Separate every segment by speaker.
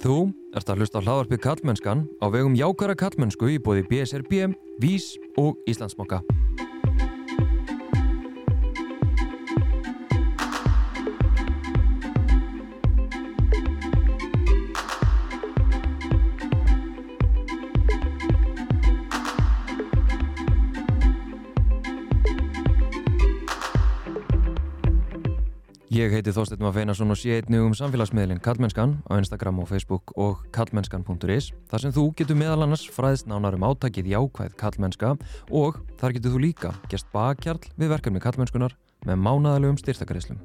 Speaker 1: Þú ert að hlusta á hlaðarpið Kallmennskan á vegum Jákara Kallmennsku í bóði BSRB, VÍS og Íslandsmoka. Ég heiti Þorstein Maður Feinarsson og sé einnig um samfélagsmiðlinn Kallmennskan á Instagram og Facebook og kallmennskan.is þar sem þú getur meðal annars fræðst nánar um átakið jákvæð kallmennska og þar getur þú líka gest bakkjarl við verkefni kallmennskunar með mánadalegum styrtakaríslum.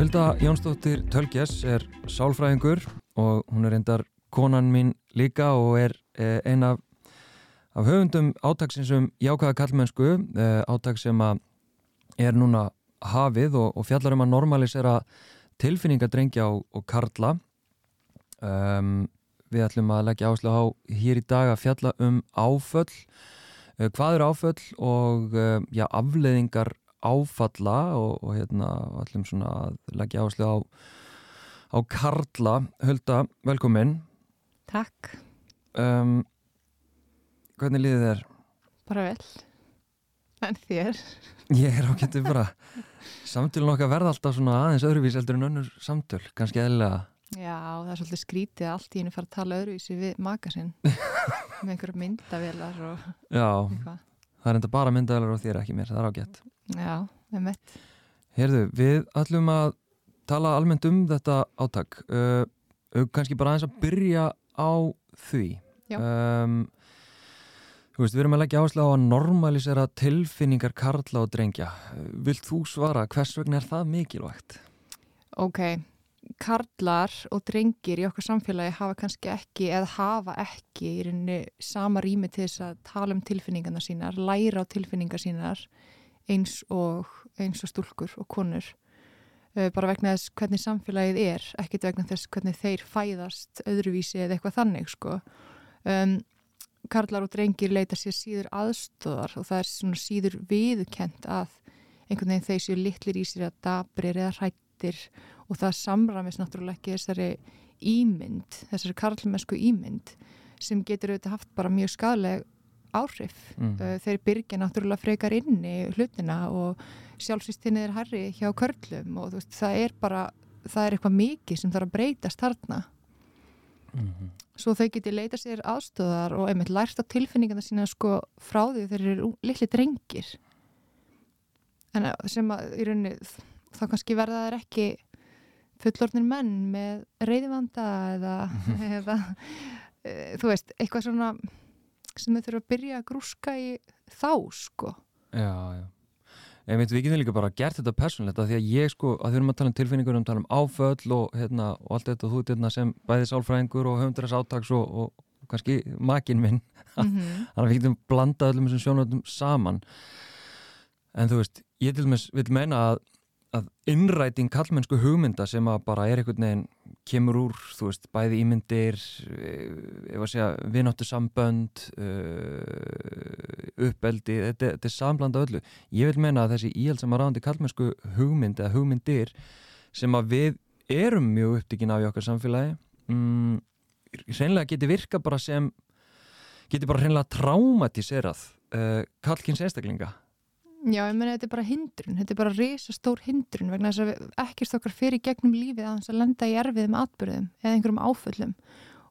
Speaker 1: Hulda Jónsdóttir Tölgjes er sálfræðingur og hún er endar konan mín líka og er eh, ein af af höfundum átagsins um jákvæða kallmennsku eh, átag sem að er núna hafið og, og fjallar um að normalisera tilfinningadrengja og, og karla. Um, við ætlum að leggja áslu á hér í dag að fjalla um áföll. Uh, hvað eru áföll og uh, já, afleðingar áfalla og, og hérna ætlum svona að leggja áslu á á karla. Hulda, velkomin.
Speaker 2: Takk.
Speaker 1: Um, Hvernig líðið þér?
Speaker 2: Bara vel. En þér?
Speaker 1: Ég er ágættið bara samtölun okkar verða alltaf svona aðeins öðruvís eldur en önnur samtöl, kannski eðlega
Speaker 2: Já, það er svolítið skrítið að allt í henni fara að tala öðruvísi við makasinn með einhverja myndavélar og
Speaker 1: Já,
Speaker 2: eitthvað.
Speaker 1: það er enda bara myndavelar og þér ekki mér, það er ágætt
Speaker 2: Já, með mitt.
Speaker 1: Herðu, við ætlum að tala almennt um þetta átak uh, kannski bara aðeins að byrja á því um, Þú veist, við erum að leggja áherslu á að normalisera tilfinningar karla og drengja Vilt þú svara, hvers vegna er það mikilvægt?
Speaker 2: Ok, karlar og drengir í okkar samfélagi hafa kannski ekki eða hafa ekki í rauninni sama rými til þess að tala um tilfinningarna sínar, læra á tilfinningar sínar eins og, eins og stúlkur og konur. Uh, bara vegna þess hvernig samfélagið er, ekkert vegna þess hvernig þeir fæðast öðruvísi eða eitthvað þannig sko. Um, karlar og drengir leita sér síður aðstóðar og það er svona síður viðkent að einhvern veginn þeir séu litlir í sér að dabrir eða hrættir og það samræmis náttúrulega ekki þessari ímynd, þessari karlmennsku ímynd sem getur auðvitað haft bara mjög skadleg áhrif.
Speaker 1: Mm.
Speaker 2: Uh, þeir byrja náttúrulega frekar inn í hlutina og sjálfsýstinni er herri hjá körlum og veist, það er bara, það er eitthvað mikið sem þarf að breytast þarna.
Speaker 1: Mm
Speaker 2: Svo þau geti leita sér aðstöðar og einmitt lært á tilfinningarna sína sko frá því þeir eru litli drengir. En að- sem að í rauninni þá kannski verða þeir ekki fullorðnir menn með reyðivanda eða, eða e, þú veist, eitthvað svona sem þau þurfa að byrja að grúska í þá sko.
Speaker 1: Já, já. Ég veit, við getum líka bara gert þetta persónlegt af því að ég sko, að erum að tala um tilfinningur um að tala um áföll og, hérna, og allt þetta. Og þú ert hérna sem bæði sálfræðingur og höfundur þess átags og, og kannski makinn minn.
Speaker 2: Mm -hmm.
Speaker 1: þannig að við getum blandað öllum þessum sjónvöldum saman. En þú veist, ég til dæmis vil meina að, að innræting kallmennsku hugmynda sem að bara er einhvern veginn kemur úr, þú veist, bæði ímyndir eh, ef að segja vináttu sambönd uh, uppeldi, þetta, þetta er samblanda öllu. Ég vil meina að þessi íhjálpsama ráðandi kallmennsku hugmynd eða hugmyndir sem að við erum mjög upptíkin af í okkar samfélagi mm, hreinlega geti virka bara sem geti bara hreinlega traumatiserað uh, kallkins einstaklinga
Speaker 2: Já, ég meina þetta er bara hindrun, þetta er bara risastór hindrun vegna þess að ekkert okkar fyrir gegnum lífið að hans að lenda í erfiðum atbyrðum eða einhverjum áföllum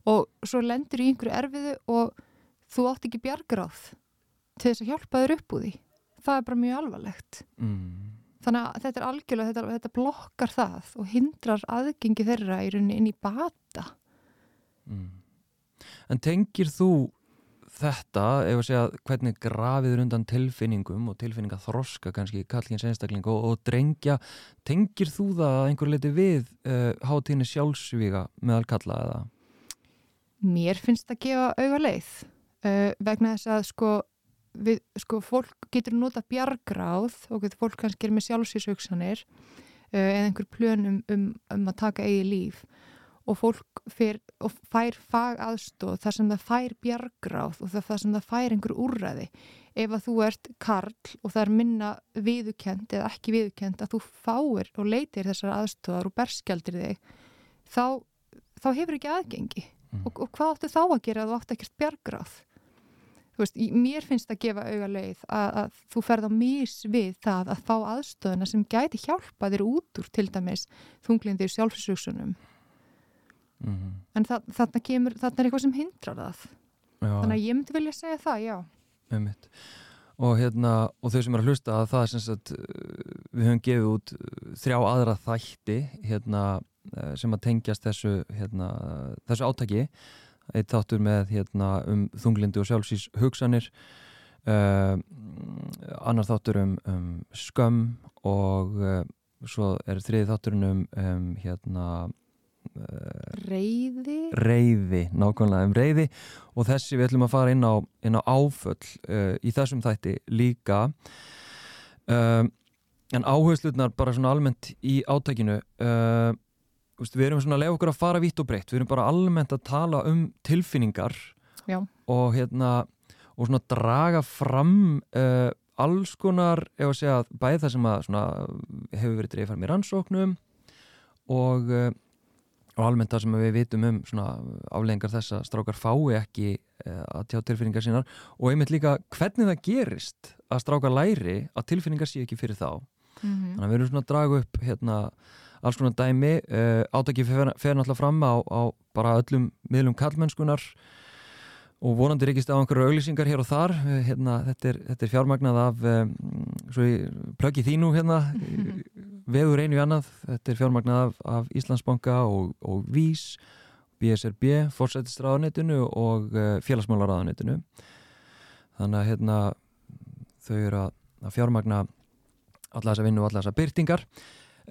Speaker 2: og svo lendur í einhverju erfiðu og þú átt ekki bjargráð til þess að hjálpa þér upp úr því. Það er bara mjög alvarlegt.
Speaker 1: mm.
Speaker 2: Þannig að þetta er algjörlega, þetta, þetta blokkar það og hindrar aðgengi þeirra í rauninni inn í bata.
Speaker 1: Mm. En tengir þú þetta, ef að segja hvernig grafiður undan tilfinningum og tilfinninga þroska kannski kallkins einstakling og, og drengja, tengir þú það að einhver leiti við uh, hátíðinni sjálfsvíga meðal kalla eða?
Speaker 2: Mér finnst það að gefa auga leið uh, vegna þess að sko, við, sko fólk getur nota bjargráð og getur fólk kannski er með sjálfsvísugsanir uh, eða einhver plön um, um, um að taka eigi líf og fólk fyr, og fær fag aðstóð þar sem það fær bjargráð og það sem það fær einhver úrræði. Ef að þú ert karl og það er minna viðukend eða ekki viðukend að þú fáir og leytir þessar aðstóðar og berskjaldir þig þá, þá hefur ekki aðgengi. Mm. og, og hvað áttu þá að gera að þú áttu ekkert bjargráð? Þú veist, mér finnst að gefa auga leið að, að þú ferð á mís við það að fá aðstöðuna sem gæti hjálpa þér út úr til dæmis þunglindir sjálfsvísugsunum mm -hmm. en það, þarna kemur þarna er eitthvað sem hindrar það já. þannig að ég myndi vilja segja það, já
Speaker 1: og hérna og þau sem er að hlusta að það er sem sagt við höfum gefið út þrjá aðra þætti hérna sem að tengjast þessu hérna, þessu átaki eitt þáttur með hérna, um þunglindi og sjálfsís hugsanir uh, annar þáttur um, um skömm og uh, svo er þriði þátturinn um, um hérna
Speaker 2: uh, reyði
Speaker 1: reyði, nákvæmlega um reyði og þessi við ætlum að fara inn á, inn á áföll uh, í þessum þætti líka. Uh, en áherslutnar bara svona almennt í átækinu uh, við erum svona að lega okkur að fara vitt og breytt við erum bara almennt að tala um tilfinningar
Speaker 2: Já.
Speaker 1: og hérna og svona draga fram alls konar, ef að segja bæð það sem að svona, hefur verið dreifar með rannsóknum og, uh, og almennt það sem við vitum um afleggingar þess að strákar fái ekki uh, að tjá tilfinningar sínar og einmitt líka hvernig það gerist að strákar læri að tilfinningar sé ekki fyrir þá mm -hmm. þannig að við erum svona að draga upp hérna alls konar dæmi uh, átaki fer, fer náttúrulega fram á, á bara öllum miðlum kallmennskunar og vonandi reykist á einhverju auglýsingar hér og þar. Uh, hérna, þetta, er, þetta er fjármagnað af um, svo ég plöggi þínu hérna veður einu í annað. Þetta er fjármagnað af, af Íslandsbanka og, og VÍS BSRB, Forsættistráðanetinu og uh, Félagsmálaráðanetinu þannig að hérna þau eru að, að fjármagna alla þessa vinnu og alla þessa byrtingar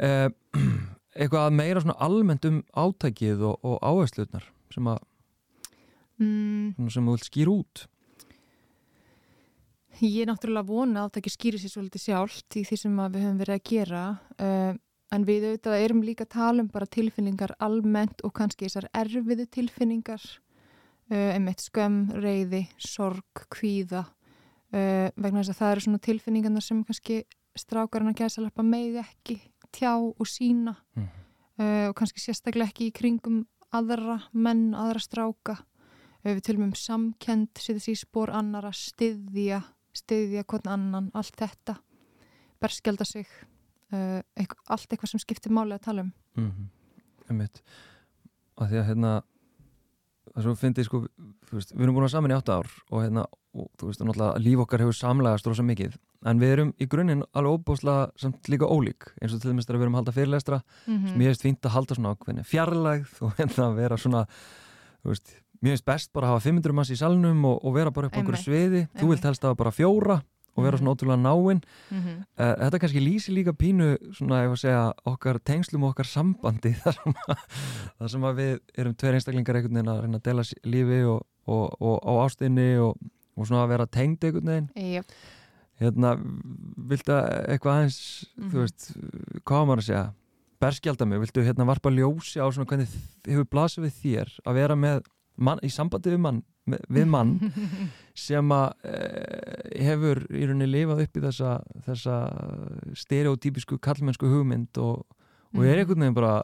Speaker 1: eh, eitthvað meira svona almennt um átækið og, og áhersluðnar sem að mm. sem þú vilt skýra út.
Speaker 2: Ég er náttúrulega vona að átækið skýri sér svolítið sjálft í því sem við höfum verið að gera. Uh, en við auðvitað erum líka að tala um bara tilfinningar almennt og kannski þessar erfiðu tilfinningar. Uh, einmitt skömm, reyði, sorg, kvíða. Uh, vegna þess að það eru svona tilfinningarna sem kannski strákarinn að gæsa lappa með ekki tjá og sína mm. og kannski sérstaklega ekki í kringum aðra menn, aðra stráka við tölum um samkend setja sér í spór annara, styðja styðja hvern annan, allt þetta. Berskjelda sig uh, eitthvað, allt eitthvað sem skiptir máli að tala um. Mm -hmm.
Speaker 1: Ummitt að því að hérna það svo finnst ég sko, veist, við erum búin að saman í 8 ár og hérna, og, þú veist, náttúrulega líf okkar hefur samlegast rosa mikið. En við erum í grunninn alveg óbúslega samt líka ólík eins og til dæmis þegar við erum að halda fyrirlestra. Mm -hmm. sem ég veist fínt að halda svona ákveðin fjarlægð og hérna að vera svona veist, mér finnst best bara að hafa 500 manns í salnum og, og vera bara upp á einhverju sviði Einmitt. þú vilt helst að bara fjóra og vera mhm. svona ótrúlega náinn mm -hmm. uh, þetta kannski lýsi líka pínu svona ef að segja okkar tengslum og okkar sambandi þar sem að, þar sem að við erum tveir einstaklingar einhvern veginn að reyna að dela lífi og, og, og á ástinni og svona að vera tengd einhvern veginn
Speaker 2: yep
Speaker 1: hérna, viltu eitthvað aðeins mm -hmm. þú mhm. veist, hvað maður að segja berskjálta mig, viltu hérna varpa ljósi á svona hvernig hefur blasið við þér að vera með mann, í sambandi við mann við mann sem að e, hefur í rauninni lifað upp í þessa, þessa stereotypísku kallmennsku hugmynd og, og er mhm. einhvern veginn bara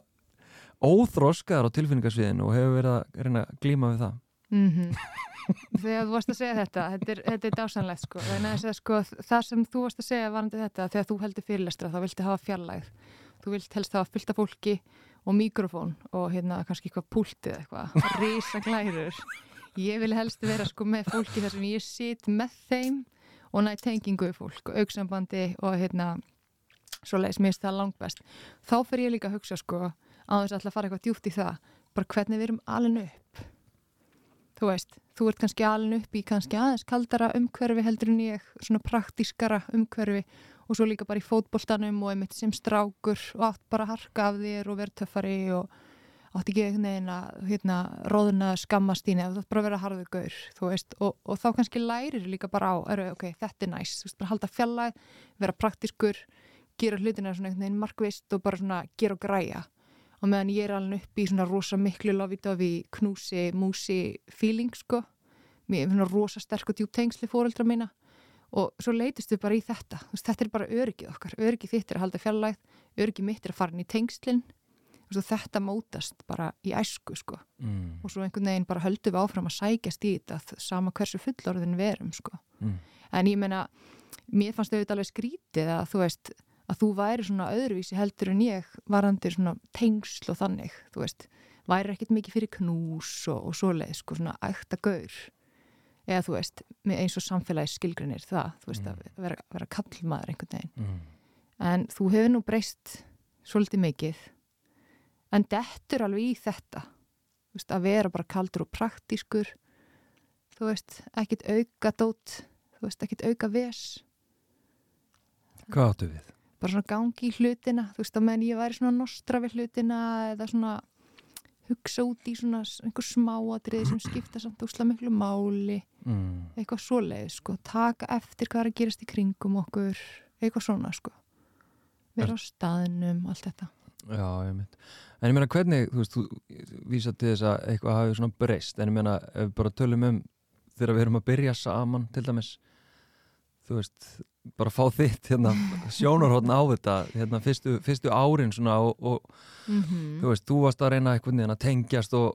Speaker 1: óþróskaðar á tilfinningarsviðinu og hefur verið að reyna að glíma við það
Speaker 2: mm -hmm. þegar þú varst að segja þetta þetta er, þetta er dásanlegt sko. Að, sko það sem þú varst að segja varandi þetta þegar þú heldur fyrirlestra þá vilti hafa fjarlægð þú vilt helst hafa fylta fólki og mikrofón og hérna kannski eitthvað púltið eitthvað, reysa glærur ég vil helst vera sko með fólki þar sem ég sitt með þeim og næ tengingu fólk og auksambandi og hérna svo leiðis mér það langt best. Þá fer ég líka að hugsa sko á þess að alltaf fara eitthvað djúpt í það bara hvernig við erum alveg upp. Þú veist, þú ert kannski alin upp í kannski aðeins kaldara umhverfi heldur en ég, svona praktískara umhverfi og svo líka bara í fótbollstanum og einmitt sem strákur og átt bara harka af þér og vera töffari og átt ekki einhvern veginn að hérna, róðuna skammast íni eða þú ætti bara að vera harðu gaur, og, og þá kannski lærir líka bara á, er, ok, þetta er næst, þú veist, bara halda fjallað, vera praktískur, gera hlutina svona einhvern veginn markvist og bara svona gera og græja. Og meðan ég er alveg upp í svona rosa miklu lofi-dofi knúsi, músi feeling sko. Mér er svona rosa sterk og djúpt tengsli fóreldra mína og svo leytist við bara í þetta. Veist, þetta er bara öryggið okkar, öryggið þitt er að halda fjarlægð, öryggið mitt er að fara inn í tengslinn og þetta mótast bara í æsku sko.
Speaker 1: Mm.
Speaker 2: og svo einhvern veginn bara höldum við áfram að sækjast í þetta sama hversu fullorðin við erum sko.
Speaker 1: Mm.
Speaker 2: en ég meina, mér fannst auðvitað alveg skrítið að þú veist að þú væri svona öðruvísi heldur en ég varandi svona tengsl og þannig þú veist, væri ekkert mikið fyrir knús og, og svoleið sko, svona ækta gaur eða þú veist, eins og samfélagi skilgrinir það, þú veist, að vera, vera kallmaður einhvern veginn
Speaker 1: Mm.
Speaker 2: en þú hefur nú breyst svolítið mikið en dettur alveg í þetta veist, að vera bara kaldur og praktískur þú veist, ekkit auka dót, þú veist, ekkit auka ves
Speaker 1: Hvað áttu við?
Speaker 2: bara svona gangi í hlutina þú veist, að menn ég væri svona nostra við hlutina eða svona hugsa út í svona einhver smáatriði sem skipta samt úsla miklu máli.
Speaker 1: Mm.
Speaker 2: eitthvað svoleið, sko, taka eftir hvað er að gerast í kringum okkur eitthvað svona, sko. Vera á staðnum, allt þetta.
Speaker 1: Já, ég mynd. En ég meina hvernig, þú veist, þú vísa til þess að eitthvað hafi svona breyst, en ég meina ef við bara tölum um þegar við erum að byrja saman, til dæmis, þú veist, bara fá þitt hérna, sjónarhóttn á þetta, hérna, fyrstu, fyrstu árin svona og, og
Speaker 2: mm
Speaker 1: þú veist, þú varst að reyna einhvern veginn að tengjast og,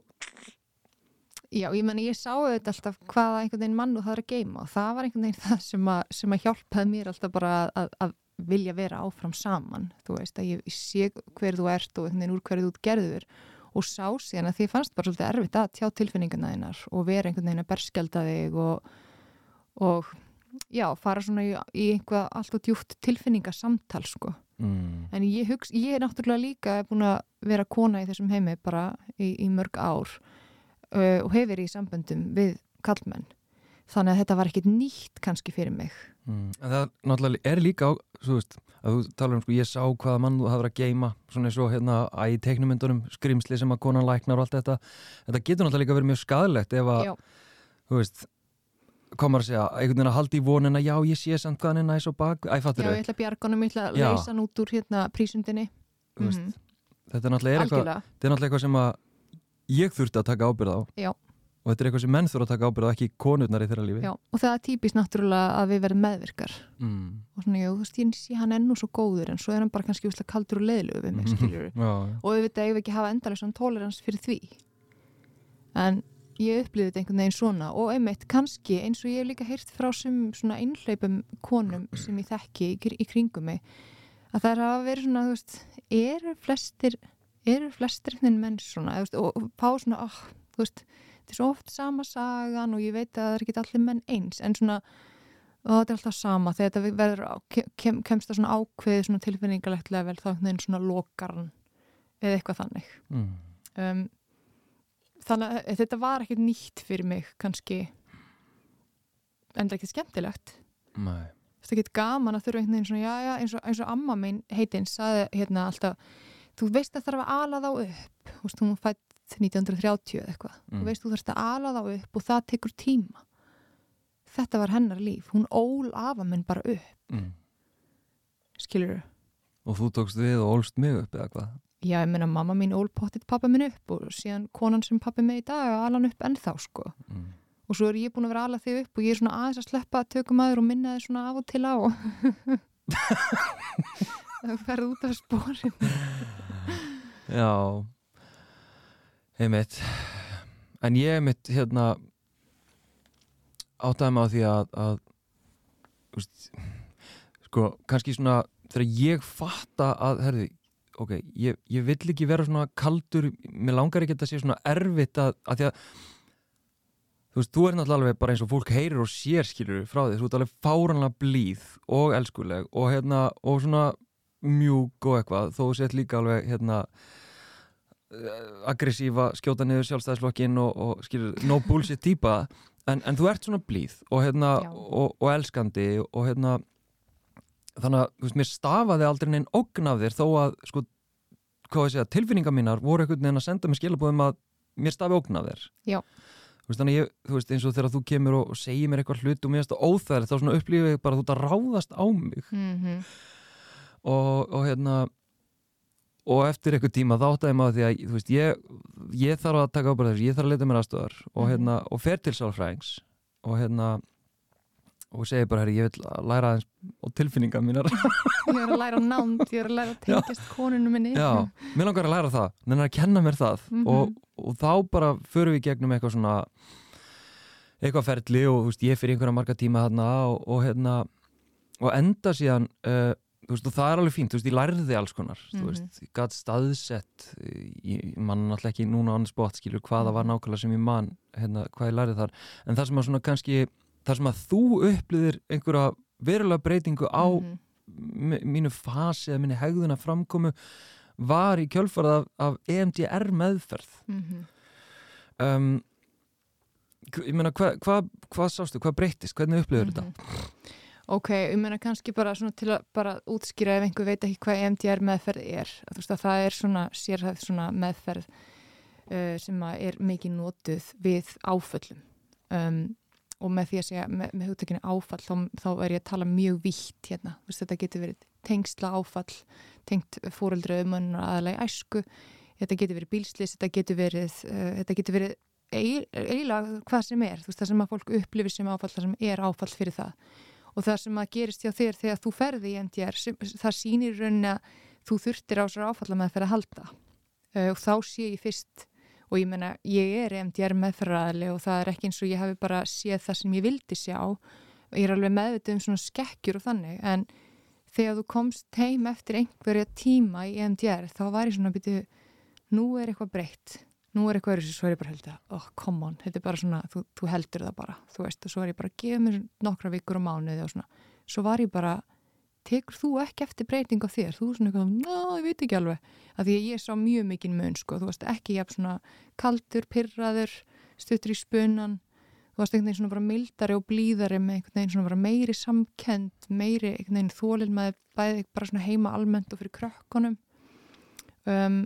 Speaker 2: Já, ég menna, ég sá auðvitað alltaf hvaða einhvern veginn mann og það er að geima og það var einhvern veginn það sem að, sem að hjálpaði mér alltaf bara að, að, vilja vera áfram saman, þú veist, að ég sé hver þú ert og einhvern veginn úr hverju þú gerður og sá síðan að því fannst bara svolítið erfitt að tjá tilfinningarna þeinar og vera einhvern veginn að berskjalda þig og, og já, fara svona í, í einhvað allt og djúft tilfinningasamtal, sko.
Speaker 1: mm,
Speaker 2: En ég, hugsa, ég er náttúrulega líka búin að vera kona í þessum heimi bara í, í mörg ár uh, og hefur í samböndum við kallmenn. Þannig að þetta var ekkit nýtt kannski fyrir mig.
Speaker 1: mm. En það náttúrulega er líka á, þú veist, að þú talar um, sko, ég sá hvaða mann þú hafði verið að geima, svona eins og hérna að í teiknumyndunum, skrimsli sem að konan læknar og allt þetta, þetta getur náttúrulega líka verið mjög skadalegt ef að
Speaker 2: Já,
Speaker 1: þú veist komar að segja, einhvern veginn að halda í vonina já, ég sé samt hvað hann er næs og bak æ,
Speaker 2: já ég ætla að bjargunum, ég ætla að leysa hann út úr hérna prísundinni.
Speaker 1: veist,
Speaker 2: Mhm.
Speaker 1: þetta er náttúrulega eitthvað, er eitthvað sem að ég þurfti að taka ábyrð á
Speaker 2: Já.
Speaker 1: og þetta er eitthvað sem menn þurfa að taka ábyrð á ekki konurnar í þeirra lífi
Speaker 2: Já, og það er típist náttúrulega að við verðum meðvirkar.
Speaker 1: mm.
Speaker 2: Og svona, já, þú veist, ég sé hann ennú svo góður en svo er hann bara kannski úslega kaldur og leiðilegu ég upplýði þetta einhvern veginn svona og einmitt kannski eins og ég hef líka heyrt frá sem svona einhleipum konum sem ég þekki í, kr- í kringum mig að það er að vera svona, þú veist eru flestir eru flestir einhvern menn svona þú veist, og, pá svona, oh, þú veist þetta er svo oft sama sagan og ég veit að það er ekki allir menn eins en svona og þetta er alltaf sama þegar þetta verður kem, kemst að svona ákveði svona tilfinningalegt level þá einhvern veginn svona lokar hann eða eitthvað þannig
Speaker 1: Mm.
Speaker 2: um, þannig að þetta var ekkert nýtt fyrir mig kannski. Enda ekki skemmtilegt.
Speaker 1: Nei.
Speaker 2: þetta er ekki gaman að þurfa einhvern veginn svona já, já, eins, og, eins og amma mín heitinn saði hérna alltaf þú veist að þarf að ala þá upp. Þú veist, hún var fætt 1930 eða eitthvað.
Speaker 1: Mm.
Speaker 2: þú veist þú þarfst að ala þá upp og það tekur tíma. Þetta var hennar líf. Hún ól afa minn bara upp.
Speaker 1: Mm.
Speaker 2: skilur
Speaker 1: og þú tókst við og ólst mig upp eða hvað
Speaker 2: Já, ég meina mamma mín ól pottit pappa minn upp og síðan konan sem pappi með í dag ala hann upp ennþá sko.
Speaker 1: mm.
Speaker 2: Og svo er ég búin að vera að ala þig upp og ég er svona aðeins að sleppa tökum aður og minna þig svona af og til á. Það ferði út af spórin.
Speaker 1: já heimitt en ég heimitt hérna áttaði mig á því að, að úst, sko, kannski svona þegar ég fatta að, herði ok, ég, ég vill ekki vera svona kaldur, mér langar ekki að þetta sé svona erfitt að, að því að þú veist, þú er náttúrulega alveg bara eins og fólk heyrir og sér skilur frá því, þú ert alveg fáranlega blíð og elskuleg og hérna og svona mjúk og eitthvað þó sett líka alveg hérna eh, aggressífa, skjóta niður sjálfstæðisflokkin og, og skilur, no bullshit típa. En, en þú ert svona blíð og hérna og, og elskandi og hérna þannig að, veist, mér stafaði aldrei neinn ógn af þér þó að, sko segja, tilfinningar mínar voru einhvern veginn að senda mér skilabóðum að mér stafi ógn af þér
Speaker 2: Já.
Speaker 1: Þú veist, að ég, þú veist, eins og þegar þú kemur og, og segir mér eitthvað hlut og mér finnst það óþægilegt, þá upplýfið ég bara að þú ert að ráðast á mig
Speaker 2: Mm -hmm.
Speaker 1: og, og hérna og eftir einhver tíma þá áttaði maður því að þú veist, ég, ég þarf að taka ábæða þessu, ég þarf að leta mér aðstöðar og,
Speaker 2: Mhm.
Speaker 1: hérna, og fer til sálfræðings og hérna og segi bara, herri, ég vil læra aðeins og tilfinningar mínar
Speaker 2: ég er að læra nánd, ég er að læra að tengjast konunum minni
Speaker 1: Já, mér langar að læra það, menn að kenna mér það
Speaker 2: Mhm.
Speaker 1: og, og þá bara förum við gegnum eitthvað svona eitthvað ferli og veist, ég fyrir einhverja marga tíma þarna og, og hérna og enda síðan uh, veist, og það er alveg fínt, veist, ég lærði alls konar
Speaker 2: Mhm.
Speaker 1: veist, ég gæt staðsett ég mann náttúrulega ekki núna annars bótt skilur hvað það var
Speaker 2: Mhm.
Speaker 1: nákvæmlega sem ég man hérna, hvað ég lærði þar, en það sem að svona kannski það sem að þú upplýðir einhverja verulega breytingu á
Speaker 2: Mhm.
Speaker 1: m- mínu fasi eða minni hegðuna framkomu var í kjölfarað af, af EMDR meðferð
Speaker 2: Mhm.
Speaker 1: um, k- ég meina hvað hva, hva sástu, hvað breytist, hvernig upplifur þetta?
Speaker 2: Mhm. Ok, ég meina kannski bara svona til að bara útskýra ef einhver veit ekki hvað EMDR meðferð er. Þú veist að það er svona sérhæð svona meðferð uh, sem er mikið notuð við áföllum. Um, og með því að segja, með, með hugtökinu áfall, þá, þá er ég að tala mjög vítt hérna. Veist, þetta getur verið tengsla áfall, tengt fóreldra um aðalega æsku, þetta getur verið bílslis, þetta getur verið, uh, þetta getur verið eiginlega hvað sem er, veist, það sem að fólk upplifir sem áfall, það sem er áfall fyrir það. Og það sem að gerist hjá þér þegar þú ferði í MDR, það sýnir rauninni að þú þurftir á sér áfalla með að ferða að halda. Uh, og þá sé ég fyrst og ég menna, ég er MDR meðferðaðli og það er ekki eins og ég hafi bara séð það sem ég vildi sjá. Og ég er alveg meðvitið um svona skekkjur og þannig, en þegar þú komst heim eftir einhverja tíma í MDR, þá var ég svona byrju, nú er eitthvað breytt. Nú er eitthvað svo er ég bara held að oh, come on, þetta er bara svona, þú, þú heldur það bara. Þú veist, og svo er ég bara að gefa mér nokkra vikur og mánuði og svona, svo var ég bara tekur þú ekki eftir breyting á þér? Þú er svona eitthvað, ná, ég veit ekki alveg. Að því að ég sá mjög mikinn mun, sko. Þú veist, ekki jafn svona kaldur, pyrraður stuttur í spunan þú veist, einhvern veginn svona bara mildari og blíðari með einhvern veginn svona bara meiri samkend meiri einhvern veginn þólil með bæði bara svona heima almennt og fyrir krökkunum. Um,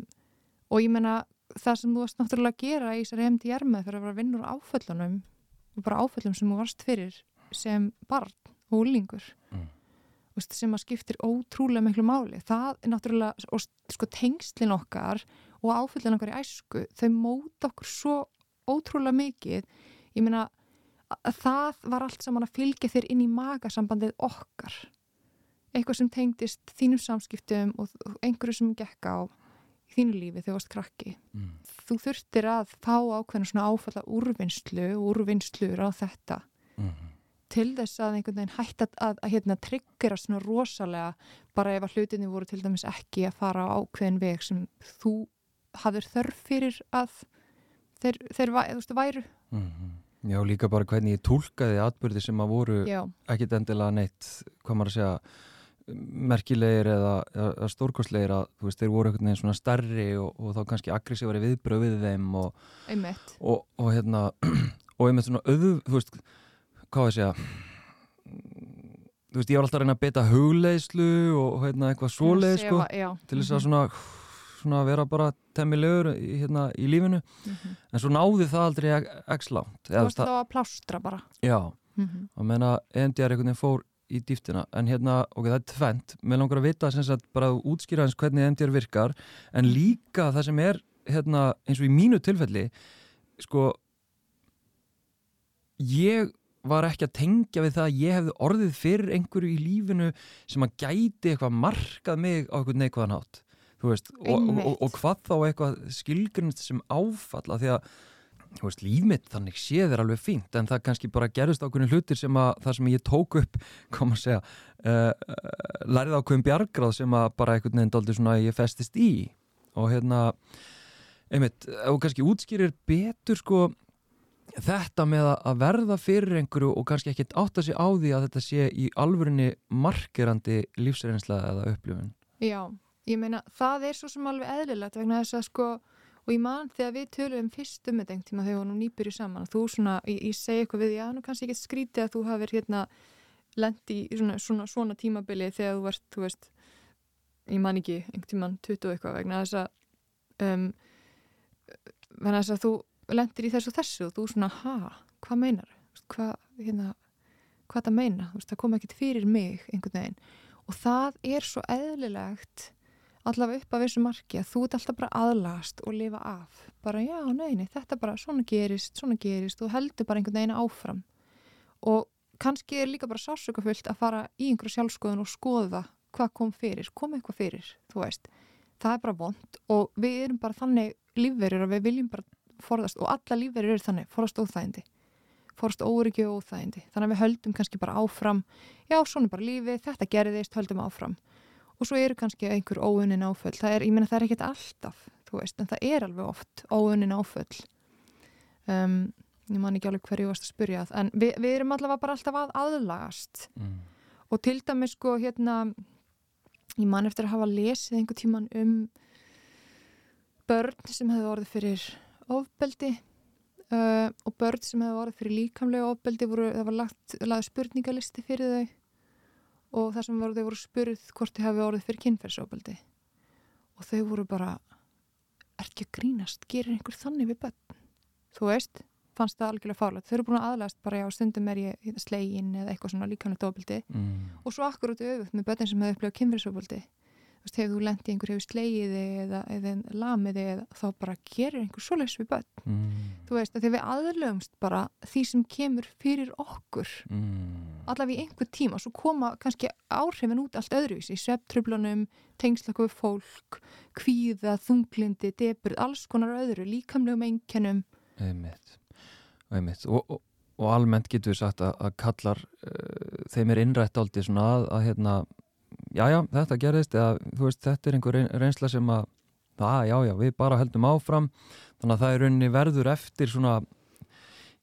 Speaker 2: og ég menna það sem þú varst náttúrulega að gera í þessari MDR með fyrir að vera vinna úr áföllunum og bara áföllum sem þú varst fyrir sem barn og úlingur. Veist, sem að skiptir ótrúlega miklu máli það er náttúrulega og sko tengslinn okkar og áföllin okkar í æsku þau móta okkur svo ótrúlega mikið ég meina að það var allt saman að fylgja þér inn í magasambandið okkar eitthvað sem tengdist þínum samskiptum og einhverju sem gekk á þínu lífi þegar þú varst krakki
Speaker 1: Mm.
Speaker 2: þú þurftir að fá ákveðna svona áfalla úrvinnslu og úrvinnslur á þetta. Til þess að einhvern veginn hætta að, að, hérna, tryggjara svona rosalega bara ef að hlutinni voru til dæmis ekki að fara á ákveðin veg sem þú hafðir þörf fyrir að þeir, þeir veist, væru.
Speaker 1: Mm. Já, líka bara hvernig ég tólkaði atbyrði sem að voru ekkit endilega neitt, hvað maður að segja merkilegir eða, eða stórkostlegir að þú veist, þeir voru einhvern veginn svona stærri og, og þá kannski aggressívari viðbröð við þeim og, og, og hérna og einmitt svona auðu, þú veist hvað var að segja þú veist, ég var alltaf að reyna að beta hugleislu og hérna eitthvað svoleið sko, til þess að
Speaker 2: mhm,
Speaker 1: svona svona vera bara temmilegur hérna, í lífinu,
Speaker 2: mhm.
Speaker 1: en svo náði það aldrei x langt.
Speaker 2: Þú varst þá að plástra bara.
Speaker 1: Já,
Speaker 2: Mhm.
Speaker 1: að meina EMDR einhvern veginn fór í dýftina en hérna, ok, það er tvent mér langar að vita sem sagt bara að útskýra hans hvernig EMDR virkar, en líka það sem er hérna, eins og í mínu tilfelli sko ég var ekki að tengja við það að ég hefði orðið fyrir einhverju í lífinu sem að gæti eitthvað markað mig á eitthvað neikvæðan hátt. Þú veist, og, og, og, hvað þá eitthvað skilgrinnst sem áfalla því að veist, líf mitt þannig séð er alveg fínt en það kannski bara gerist ákveðin hlutir sem að það sem ég tók upp, kom að segja uh, uh, lærið ákveðin bjargráð sem að bara einhvern veginn dálítið svona ég festist í. Og hérna einmitt, og kannski útskýrir betur sko þetta með að- verða fyrir einhverju og kannski ekkert átta sig á því að þetta sé í alvörinni markerandi lífsreynsla eða upplifun?
Speaker 2: Já, ég meina það er svo sem alveg eðlilegt vegna þess að sko og ég man þegar við tölum fyrst um þetta þegar við varum nýbyrju saman þú svona, ég, ég segi eitthvað við, já, nú kannski ekki skrítið að þú hafir hérna lendi í svona, svona, svona tímabili þegar þú ert, þú veist ég man ekki, einhvern tíman 20 og eitthvað vegna þess að um, vegna þess að þú lendir í þessu og þessu og þú svona, ha, hvað meinar hvað, hérna hvað það meina, það kom ekkert fyrir mig einhvern veginn. Og það er svo eðlilegt allavega upp af þessu marki að þú ert alltaf bara aðlagast og lifa af. Bara já, neini, þetta bara svona gerist svona gerist, þú heldur bara einhvern veginn áfram. Og kannski er líka bara sásökafullt að fara í einhverju sjálfskoðun og skoða hvað kom fyrir, kom eitthvað fyrir, þú veist. Það er bara vond og við erum bara þannig lífverður að við viljum bara forðast og alla lífverður eru þannig, forðast óþægindi. Forðast óryggi og óþægindi. Þannig að við höldum kannski bara áfram. Já, svona bara lífi, þetta gerðist, höldum áfram. Og svo eru kannski einhver óunin áföll, það er, ég menna það er ekkit alltaf þú veist, en það er alveg oft óunin áföll. Um, ég man ekki alveg hverju varst að spyrja en við, við erum allavega bara alltaf að aðlagast. Mm. og til dæmis sko hérna ég man eftir að hafa lesið einhver tíman um börn sem hefur orðið fyrir ofbeldi uh, og börn sem hefur orðið fyrir líkamlega ofbeldi voru, það var lagt, lagði spurningalisti fyrir þau og það sem voru, þau voru spurð hvort þau hefur orðið fyrir kynferðsofbeldi og þau voru bara er ekki að grínast, gerir einhver þannig við börn þú veist fannst það algjörlega fárlegt. Þau eru búin að aðlæst bara já, stundum er ég slegin eða eitthvað svona líkanlegt ofbildi mm. og svo akkurát auðvitað með börnin sem hefur upplifað kynfyrirsofbildi. Hefur þú lendið einhver hefur slegiði eða, eða lamiði eða þá bara gerir einhver svo leiðs við börn. Mm. Þú veist, þegar við aðlöfumst bara því sem kemur fyrir okkur mm. allavega í einhver tíma svo koma kannski áhrifin út allt öðruvís í svepptröflunum, tengslaka við fólk, kvíða, þunglindi, deburð, alls konar öðru, líkamlegum einkennum
Speaker 1: og, og, og almennt getur við sagt að, að kallar uh, þeim er innrætt aldrei svona að, að hérna, já já þetta gerðist eða þú veist þetta er einhver reynsla sem að það já já við bara heldum áfram þannig að það er rauninni verður eftir svona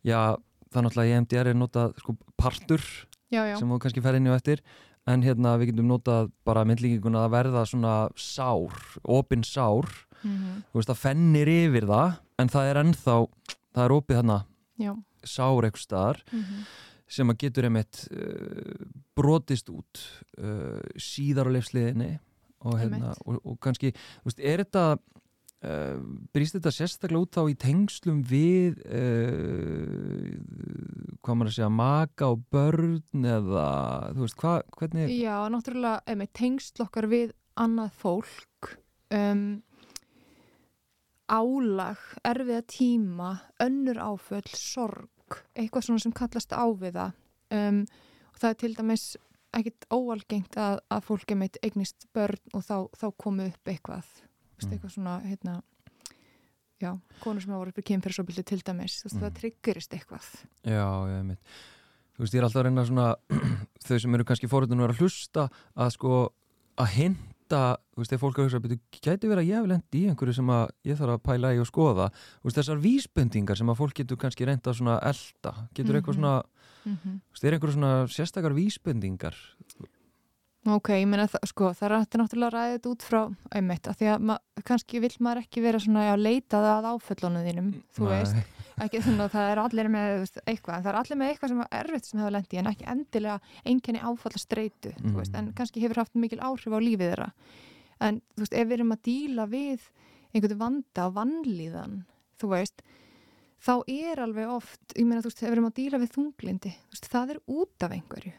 Speaker 1: já það er náttúrulega í MDR er notað sko partur
Speaker 2: já, já.
Speaker 1: sem þú kannski fer inn í og eftir en hérna við getum notað bara myndlíkinguna að verða svona sár, opin sár mm -hmm. þú veist að fennir yfir það en það er ennþá, það er opið
Speaker 2: Já.
Speaker 1: sár eitthvað staðar mm -hmm. Sem að getur einmitt uh, brotist út uh, síðar á leifsliðinni og, hérna, og, og kannski, veist, er þetta uh, brýst þetta sérstaklega út þá í tengslum við hvað maður að segja maka og börn eða þú veist, hvað, hvernig
Speaker 2: Já, náttúrulega, einmitt, tengsl okkar við annað fólk um álag, erfiða tíma, önnur áföll, sorg, eitthvað svona sem kallast áviða um, og það er til dæmis ekkit óalgengt að, að fólk er meitt eignist börn og þá, þá komu upp eitthvað, mm. eitthvað svona, hérna, já, konur sem hafa voruð upp í kynferðsóbildi til dæmis, mm. það tryggurist eitthvað.
Speaker 1: Já, ég veit, þú veist, ég er alltaf að reyna svona, þau sem eru kannski fórhundin að hlusta að sko, að hinn þetta, þú veist, þegar fólk að hugsa betur, gæti verið að ég hef lendi í einhverju sem að ég þarf að pæla í og skoða þú veist, þessar vísbendingar sem að fólk getur kannski reynda svona elda, getur mm -hmm. eitthvað svona mm -hmm. þú veist, er einhverju svona sérstakar vísbendingar
Speaker 2: Ok, ég meina, sko, það er alltaf náttúrulega ræðið út frá auðvitað, því að kannski vil maður ekki vera svona að leita það að áföllunum þínum, þú veist ekki að það er allir með eitthvað, það er allir með eitthvað sem er erfitt sem hefur lendið en ekki endilega einkenni áfalla streitu, mm. veist, en kannski hefur haft mikil áhrif á lífið þeirra. En þú veist, ef við erum að díla við einhvern vanda og vannlíðan þú veist, þá er alveg oft, ég meina þú veist, ef við erum að díla við þunglindi, þú veist, það er út af einhverju,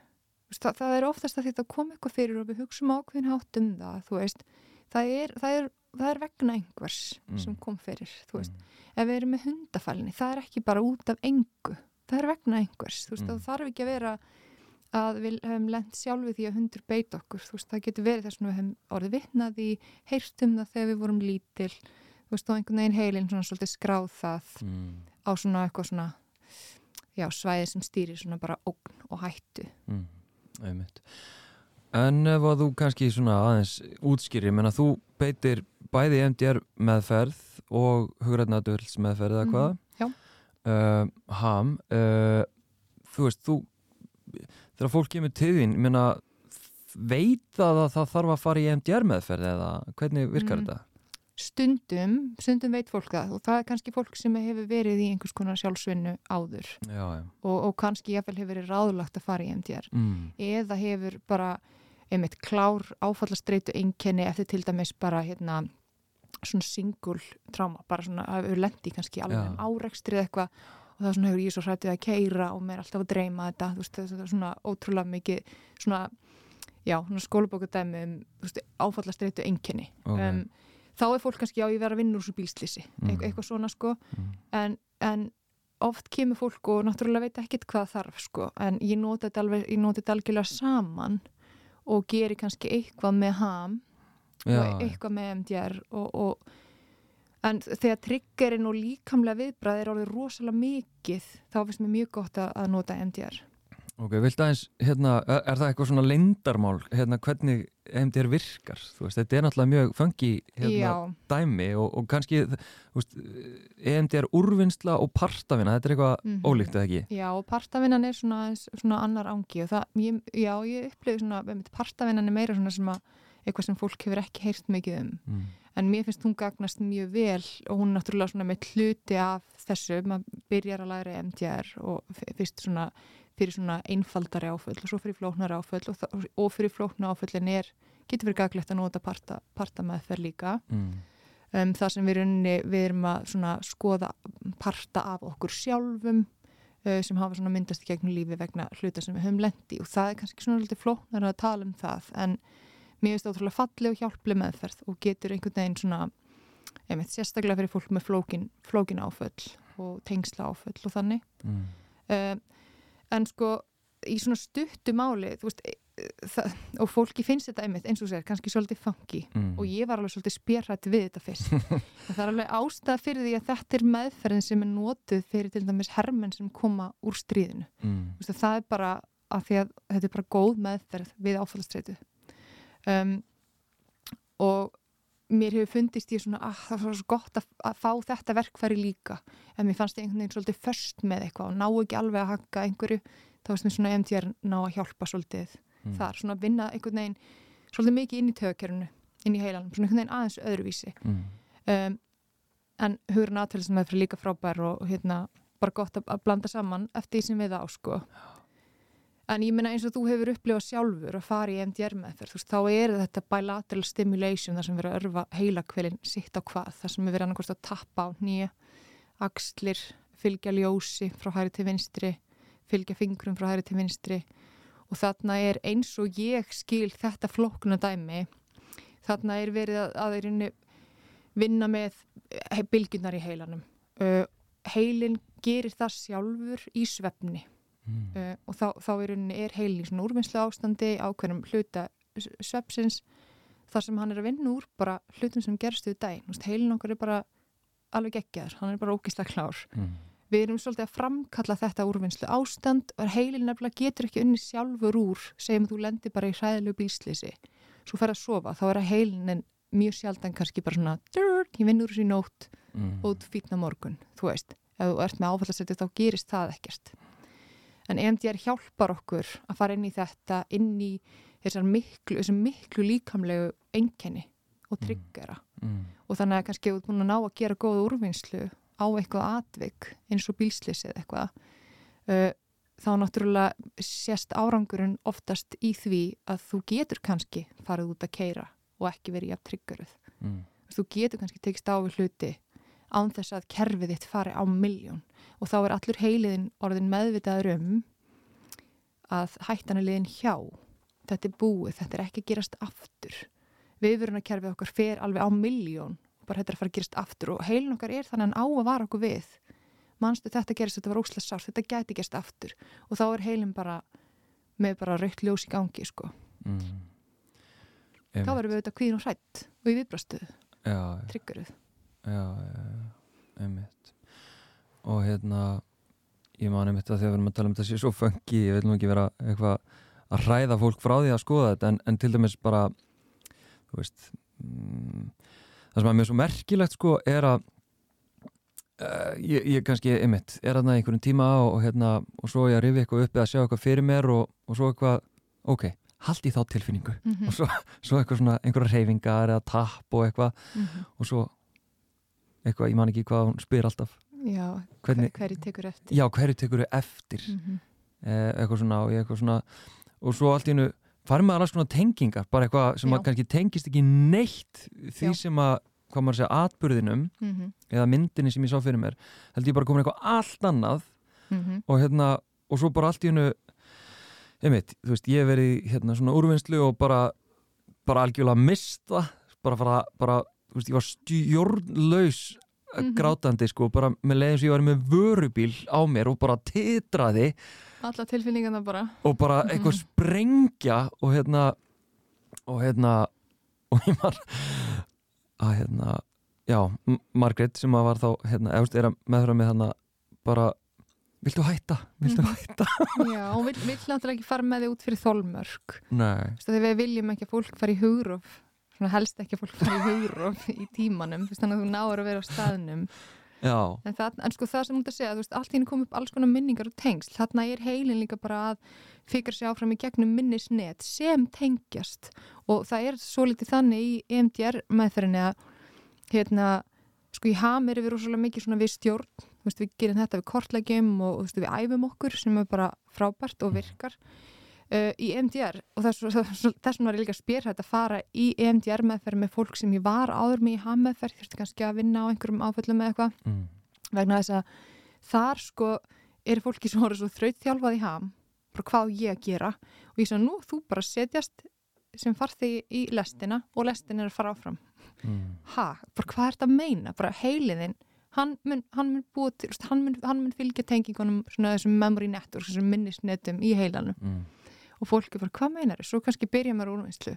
Speaker 2: veist, það, það er oftast að þetta kom eitthvað fyrir og við hugsaum ákveðin hátt um það, þú veist, það er, það er, það er vegna einhvers mm. sem kom fyrir, mm ef við erum með hundafælni, það er ekki bara út af engu, það er vegna einhvers veist, mm. það þarf ekki að vera að við hefum lent sjálfu því að hundur beit okkur, veist, það getur verið þess að við hefum orðið vittnaði, heyrtum það þegar við vorum lítil, veist, og einhvern veginn heilin svona svolítið skráð það mm. á svona eitthvað svona já, svæði sem stýrir svona bara ógn og hættu
Speaker 1: mm. En ef að þú kannski svona aðeins útskýri, menna þú beitir bæði MDR meðferð og hugrætnaðadöls meðferð eða hvað
Speaker 2: mm,
Speaker 1: uh, ham uh, þú veist, þú þegar fólk kemur til þín menna, veit það að það þarf að fara í MDR meðferð eða hvernig virkar mm. þetta?
Speaker 2: Stundum, stundum veit fólk það og það er kannski fólk sem hefur verið í einhvers konar sjálfsvinnu áður
Speaker 1: já, já.
Speaker 2: Og, og kannski jáfnvel hefur verið ráðlagt að fara í MDR mm. eða hefur bara einmitt klár áfallastreitu einkenni eftir til dæmis bara hérna svona singul tráma, bara svona að við lendi kannski alveg um árekstrið eitthvað og það svona hefur ég svo hrættið að keira og mér er alltaf að dreyma þetta, þú veist, þetta er svona ótrúlega mikið svona, já, skólabókadæmi um áfallastreitu enginni
Speaker 1: okay. um,
Speaker 2: þá er fólk kannski á ég verið að vinna úr svo bílslýsi, mm. Eitthvað, svona sko mm. en, en oft kemur fólk og náttúrulega veit ekki hvað þarf sko, en ég noti þetta alveg ég noti þetta algjörlega saman og gerir kannski eitthvað með ham Já. og eitthvað með MDR og, og en þegar triggerinn og líkamlega viðbræð er orðið rosalega mikið þá finnst mér mjög gott að nota MDR
Speaker 1: Ok, vilt aðeins, hérna, er það eitthvað svona lendarmál, hérna, hvernig MDR virkar, þú veist, þetta er náttúrulega mjög funky, hérna, Já. dæmi og, og kannski, þú veist, EMDR úrvinnsla og partavina, þetta er eitthvað mm -hmm. ólíkt, eða ekki?
Speaker 2: Já, partavinan er svona, svona annar ángi og það, ég, já, ég upplifði svona, partavinan er meira svona sem að, eitthvað sem fólk hefur ekki heyrt mikið um, mm. en mér finnst hún gagnast mjög vel og hún er náttúrulega svona með hluti af þessu, maður byrjar að læra EMDR og fyrst svona fyrir svona einfaldari áföll og svo fyrir flóknari áföll og, og fyrir flóknu áföllin er, getur verið gaglegt að nota parta, parta með þær líka mm. um, það sem við, runni, við erum að skoða parta af okkur sjálfum uh, sem hafa svona myndast í gegnum lífi vegna hluta sem við höfum lendi og það er kannski svona litið flóknar að tala um það en mér finnst það ótrúlega falli og hjálpli meðferð og getur einhvern veginn svona einmitt sérstaklega fyrir fólk með flókin, flókin áföll og tengsla áföll og þannig mm. um, en sko í svona stuttu máli veist, e, það, og fólki finnst þetta einmitt eins og sér, kannski svolítið fangi mm. og ég var alveg svolítið spjörrætt við þetta fyrst það er alveg ástæða fyrir því að þetta er meðferðin sem er nótuð fyrir til dæmis hermenn sem koma úr stríðinu mm. veist, það er bara að því að þetta er bara góð meðferð við áfallastreitu um, og mér hefur fundist ég svona að ah, það var svo gott að, að fá þetta verkfæri líka. En mér fannst ég einhvern veginn svolítið först með eitthvað og ná ekki alveg að hakka einhverju. Þá veist mér svona MTR ná að hjálpa svolítið mm. þar, svona að vinna einhvern veginn svolítið mikið inn í tögkerunu inn í heilanum, svona einhvern veginn aðeins öðruvísi. Mm. um, en hugurinn það fyrir líka frábær og hérna bara gott að, að blanda saman eftir því sem við á sko En ég minna eins og þú hefur upplifað sjálfur að fara í MDR meðferð, þú veist, þá er þetta bilateral stimulation þar sem verður að örfa heilakvelin sitt á hvað, þar sem við verðum annarkost að tappa á nýja axlir, fylgja ljósi frá hæri til vinstri, fylgja fingrum frá hæri til vinstri og þarna er eins og ég skil þetta flokkuna dæmi, þarna er verið að, að vinna með bylgunar í heilanum. Heilin gerir það sjálfur í svefni mm. uh, og þá, þá er, er heilin svona úrvinnslu ástandi ákveðnum hluta svepsins þar sem hann er að vinna úr bara hlutum sem gerst við dæn heilin okkar er bara alveg geggjær hann er bara ógislega klár. Mm. við erum svolítið að framkalla þetta úrvinnslu ástand og heilin nefnilega getur ekki unni sjálfur úr segjum þú lendir bara í hræðilegu bíslýsi svo fer að sofa, þá er að heilinin mjög sjaldan kannski bara svona ég vinn úr þessi nótt mm. og þú fýtna morgun þú veist, ef þú ert með áfallastætti þá gerist það ekkert en EMDR hjálpar okkur að fara inn í þetta inn í þessar miklu, þessar miklu líkamlegu enkenni og tryggjara mm. mm. og þannig að kannski út búin að ná að gera góða úrvinnslu á eitthvað atvik eins og bílslisið eitthvað uh, þá náttúrulega sést árangurinn oftast í því að þú getur kannski farið út að keira og ekki verið í að tryggjaruð mm. þú getur kannski tekist á við hluti án þess að kerfið þitt fari á miljón og þá er allur heiliðin orðin meðvitaður um að hættan er liðin hjá. Þetta er búið, þetta er ekki að gerast aftur. Viðvörunarkerfið okkar fer alveg á miljón bara þetta er að fara að gerast aftur. Og heilin okkar er þannig að á að vara okkur við. Mannstu þetta gerist, þetta var óslæst sárt þetta gæti gerst aftur. Og þá er heilin bara með bara raukt ljós í gangi sko. Mm. þá verður við auðvitað kvíðin og hrætt og í viðbrastuð tryggaruð
Speaker 1: Já, einmitt og hérna ég man einmitt að þegar við erum að tala um þetta sé svo fengi, ég vil nú ekki vera eitthvað að hræða fólk frá því að skoða þetta en, en til dæmis bara þú veist mm, það sem er mjög svo merkilegt sko er að uh, ég, ég kannski einmitt er aðnað einhverjum tíma og, og hérna og svo ég að rifi eitthvað upp eða sjá eitthvað fyrir mér og, og svo eitthvað, ok, haldi þá tilfinningu mm -hmm. og svo, svo eitthvað svona einhverja reyfingar eða tap og eitthvað mm -hmm. og svo eitthvað, ég man ekki hvað hún spyr alltaf
Speaker 2: Já, Hvernig, hverju tekur eftir
Speaker 1: Já, hverju tekur eftir mm -hmm. eitthvað svona og eitthvað svona og svo allt í hennu farum við alveg svona tengingar bara eitthvað sem kannski tengist ekki neitt því Já. sem að hvað maður segja, atbyrðinum mm -hmm. eða myndinni sem ég sá fyrir mér held ég bara komin eitthvað allt annað mm -hmm. og hérna, og svo bara allt í hennu einmitt, þú veist, ég hef verið hérna svona úrvinnslu og bara bara algjörlega mista bara, bara, bara veist, ég var stjórnlaus
Speaker 2: Mhm.
Speaker 1: grátandi sko, bara með leiðin sem ég var með vörubíl á mér og bara titraði
Speaker 2: alla tilfinningarna bara
Speaker 1: og bara eitthvað sprengja og hérna og hérna og ég var að hérna já, M- Margrét sem að var þá hérna, veist, er að meðfram með hérna bara, viltu hætta? Viltu
Speaker 2: Mhm.
Speaker 1: hætta?
Speaker 2: Já, hún vill, vill náttúrulega ekki fara með þig út fyrir þolmörk
Speaker 1: Nei,
Speaker 2: Þú veist, þegar við viljum ekki að fólk fara í hugróf svona helst ekki að fólk í hugróf í tímanum, þú veist, þannig að þú náður að vera á staðnum.
Speaker 1: Já.
Speaker 2: En, það, en sko það sem hún er að segja, þú veist, allt henni kom upp alls konar minningar og tengsl, þarna er heilin líka bara að fikra sig áfram í gegnum minnisnet sem tengjast. Og það er svo litið þannig í EMDR meðferðinni að hérna, sko í ham er við rosalega mikið svona við stjórn, þú veist, við gerum þetta við kortlegjum og þú veist, við æfum okkur sem er bara frábært og virkar uh, í EMDR og þess, þess vegna var ég líka spyrhætt að fara í EMDR meðferð með fólk sem ég var áður með í ham meðferð, þurfti kannski að vinna á einhverjum áföllum eða eitthvað
Speaker 1: mm.
Speaker 2: vegna þess að þar sko eru fólki sem voru svo þrautþjálfað í ham bara hvað ég að gera og ég sagði nú þú bara setjast sem farþi í lestina og lestin er að fara áfram
Speaker 1: Mm.
Speaker 2: ha, bara hvað er þetta að meina bara heiliðin, hann mun, hann mun búið til, hann mun, hann mun fylgja tengingunum svona þessum memory network, þessum minnisnetum í heilanum
Speaker 1: Mm.
Speaker 2: Og fólki bara hvað meinar þau, svo kannski byrja mér úrvinnslu.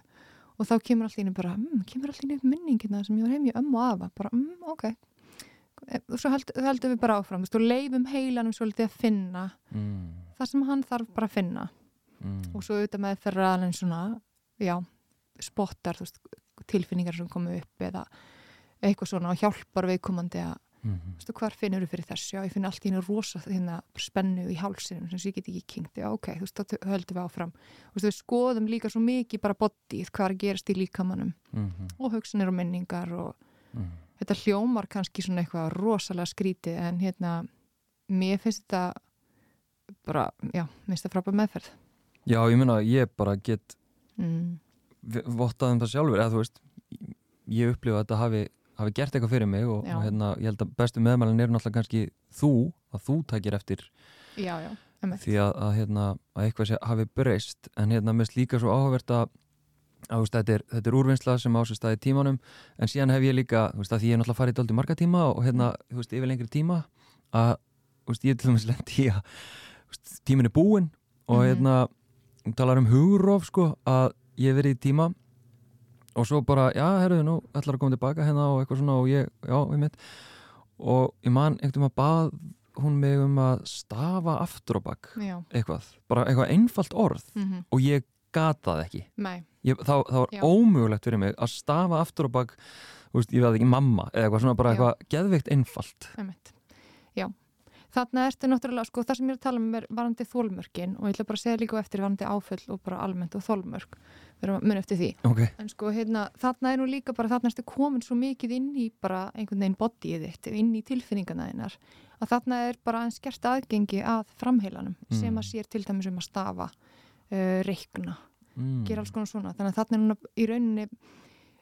Speaker 2: Og þá kemur allir bara, mm, kemur allir upp minningina sem ég var heim í ömmu og afa. Bara, mm, ok. Og svo held, heldum við bara áfram. Og leifum heilanum svolítið að finna
Speaker 1: Mm.
Speaker 2: það sem hann þarf bara að finna.
Speaker 1: Mm.
Speaker 2: og svo auðvitað með fyrir aðeins svona já, spottar veist, tilfinningar sem komu upp eða eitthvað svona og hjálpar viðkomandi að
Speaker 1: Mm.
Speaker 2: veist, hvar finnur þú fyrir þessu, já, ég finn allt í hennu rosa hérna, spennu í hálsinum sem ég get ekki kynnt, já, ok, þú veist, þá höldum við áfram þú veist, við skoðum líka svo mikið bara bodyð, hvað er að gerast í líkamannum
Speaker 1: Mm.
Speaker 2: og hugsanir og minningar og
Speaker 1: Mm.
Speaker 2: þetta hljómar kannski svona eitthvað rosalega skrítið en hérna, mér finnst þetta bara, já, mér finnst þetta frábæð meðferð
Speaker 1: Já, ég meina, ég bara get
Speaker 2: mm.
Speaker 1: vottað um það sjálfur eða þú veist, ég upplifa að þetta hafi, hafi gert eitthvað fyrir mig og, og hérna, ég held að bestu meðmælinn eru náttúrulega kannski þú, að þú takir eftir
Speaker 2: já, já,
Speaker 1: því að, að, hérna, að eitthvað sé, hafi breyst. En hérna mest líka svo áhugavert að að, þú veist, þetta, er, þetta er úrvinnsla sem á sér staði tímanum. En síðan hef ég líka þú veist, að því ég er náttúrulega farið dálítið marga tíma og hérna, þú veist, yfir lengri tíma að þú veist, ég er til dæmis lendi í að þú veist, tímin er búinn og
Speaker 2: Mhm.
Speaker 1: hérna, hún talar um hugróf sko, að ég hef verið í tíma og svo bara, já, herruðu nú ætlar að koma tilbaka hérna og eitthvað svona og ég, já, ég mitt og ég man einhvern veginn að bað hún mig um að stafa aftur á bak
Speaker 2: já,
Speaker 1: eitthvað, bara eitthvað einfalt orð.
Speaker 2: Mm
Speaker 1: og ég gata það ekki. Ég, þá, þá var
Speaker 2: Já.
Speaker 1: ómögulegt fyrir mig að stafa aftur á bak þú veist, ég veið ekki mamma eða eitthvað svona bara eitthvað geðveikt einfalt.
Speaker 2: Já Þarna ertu náttúrulega, sko, það sem ég er að tala um er varandi þólmörkin og ég ætla bara að segja líka eftir varandi áföll og bara almennt og þólmörk við erum að munna eftir því
Speaker 1: ok,
Speaker 2: En sko, hérna, þarna er nú líka bara, þarna ertu komin svo mikið inn í bara einhvern veginn bodyið þitt, inn í tilfinningana þinnar, að þarna er bara einn skert aðgengi að framheilanum
Speaker 1: Mm.
Speaker 2: sem að sér til dæmis um að stafa, uh, reikna,
Speaker 1: mm.
Speaker 2: gera alls konar svona. Þannig að þarna er núna í rauninni,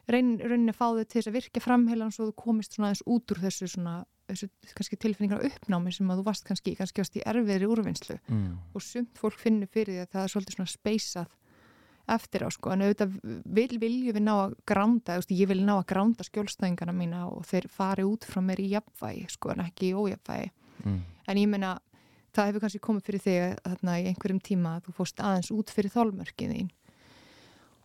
Speaker 2: rauninni að fá þau til þess að virka framheilan svo þú komist svona aðeins út úr þessu svona, þessu kannski tilfinningar uppnámi sem að þú varst kannski, kannski varst í erfiðri úrvinnslu.
Speaker 1: Mm.
Speaker 2: og sumt fólk finnur fyrir því að það er svolítið svona speysað eftir á sko, en auðvitað vil, viljum við ná að gránda, ég vil ná að gránda skjólstæðingana mína og þeir fari út frá mér í jafnvægi, sko, en ekki í ójafvægi
Speaker 1: Mm.
Speaker 2: en ég meina, það hefur kannski komið fyrir þig þarna í einhverjum tíma að þú fóst aðeins út fyrir þólmörkið þín.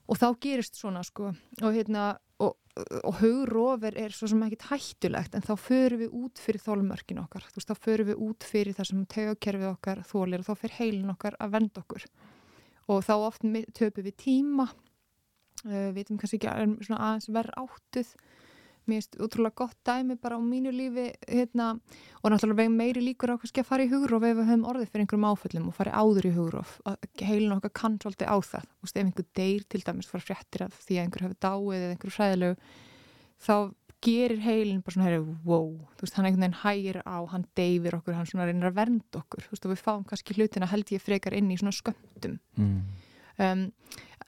Speaker 2: Og þá gerist svona sko. Og hérna og, og hugrófur er svo sem ekkit hættulegt en þá förum við út fyrir þólmörkin okkar. Þú veist, þá förum við út fyrir það sem tegjakerfið okkar þólir og þá fyrir heilin okkar að venda okkur. Og þá oft töpum við tíma við veitum kannski ekki aðeins verð áttuð mér finnst útrúlega gott dæmi bara á mínu lífi hérna, og náttúrulega veginn meiri líkur á kannski að fara í hugróf ef við höfum orðið fyrir einhverjum áföllum og farið áður í hugróf að heilin okkar kann svolítið á það. Veist, ef einhver deyr til dæmis fara fréttir af því að einhver hefur dáið eða einhverju fræðilegu þá gerir heilin bara svona heyri, wow, þú veist, hann einhvern veginn hægir á hann deyfir okkur, hann svona reynir að vernda okkur. Þú veist, og við fáum kannski hlutina held ég frekar inn í svona skömmtum.
Speaker 1: Mm.
Speaker 2: Um,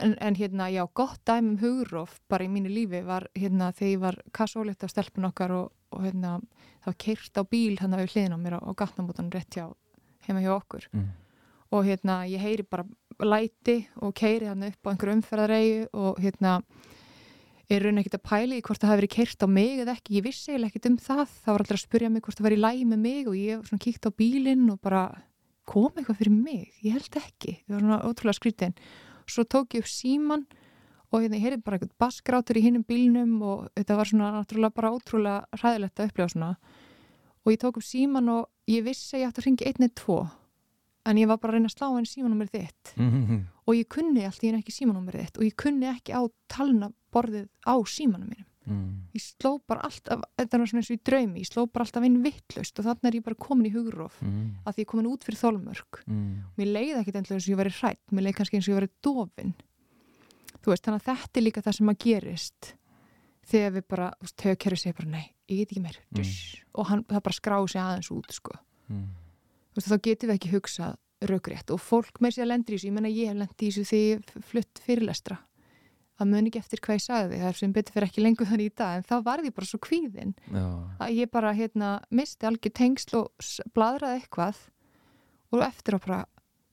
Speaker 2: en, en hérna, já, gott dæmi um hugróf bara í mínu lífi var hérna þegar ég var kassólegt af stelpun okkar og, og hérna, það var keirt á bíl hann við hliðin á mér á, á gatnamótanum rétt hjá heima hjá okkur.
Speaker 1: Mm.
Speaker 2: og hérna, ég heyri bara læti og keiri hann upp á einhverju umferðareyju og hérna er raun ekkert að pæli í hvort það hafi verið keirt á mig eða ekki, ég vissi ekkert um það. Það var alltaf að spurja mig hvort það var í lægi með mig og ég svona kíkt á bílinn og bara kom eitthvað fyrir mig, ég held ekki. Það var svona ótrúlega skrítin svo tók ég upp síman og hérna, ég heyrði bara eitthvað baskrátur í hinnum bílnum og þetta var svona náttúrulega bara ótrúlega ræðilegt að upplifa svona. Og ég tók upp síman og ég vissi að ég ætti að eða tvo en ég var bara að reyna að slá henni símanúmerið þitt.
Speaker 1: Mm -hmm.
Speaker 2: og ég kunni allt í henni ekki símanúmerið þitt og ég kunni ekki á talna borðið á símanum mínum
Speaker 1: mm.
Speaker 2: ég sló bara alltaf, þetta var svona eins og í draumi ég sló bara alltaf inn vittlaust og þannig er ég bara komin í hugróf
Speaker 1: Mm.
Speaker 2: að því ég er komin út fyrir þólmörk
Speaker 1: Mm.
Speaker 2: mér leiði ekkit endilega eins og ég væri hrætt mér leiði kannski eins og ég væri dofin þú veist, þannig að þetta er líka það sem að gerist þegar við bara, þú veist, höfkerfi segir bara nei, ég get ekki meir mm. og hann, það bara skráði sig aðeins út sko.
Speaker 1: Mm.
Speaker 2: veist, þá getum við ekki hugsað raugrétt og fólk með sér lendir í þessu ég menna ég hef lendir í þessu því flutt fyrirlestra það mun ekki eftir hvað ég sagði það er sem betur fyrir ekki lengur þannig í dag en þá varði ég bara svo kvíðin
Speaker 1: Já.
Speaker 2: að ég bara hérna misti algjör tengsl og bladraði eitthvað og eftir á bara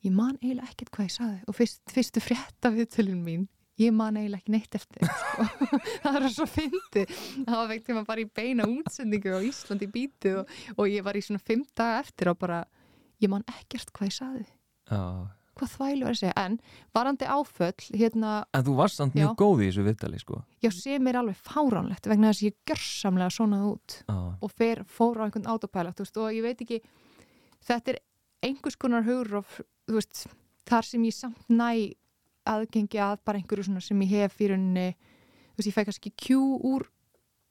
Speaker 2: ég man eiginlega ekkert hvað ég sagði og fyrst, fyrstu frétta viðtölun mín ég man eiginlega ekki neitt eftir sko. það er svo fyndi það var veikt þegar maður bara í beina útsendingu á Íslandi bítið og, og ég var í svona fimm daga eftir og bara ég man ekkert hvað ég sagði
Speaker 1: Já.
Speaker 2: Hvað þvælu var að segja en varandi áföll hérna
Speaker 1: En þú varst samt mjög góð í þessu viðtali sko.
Speaker 2: já sem er alveg fáránlegt vegna þess að ég görsamlega svonað út
Speaker 1: Já.
Speaker 2: og fer, fór á einhvern autopilot þú veist, og ég veit ekki þetta er einhvers konar hugur þú veist, þar sem ég samt næ aðgengi að bara einhverju svona sem ég hef fyrir henni ég fæ kannski kjú úr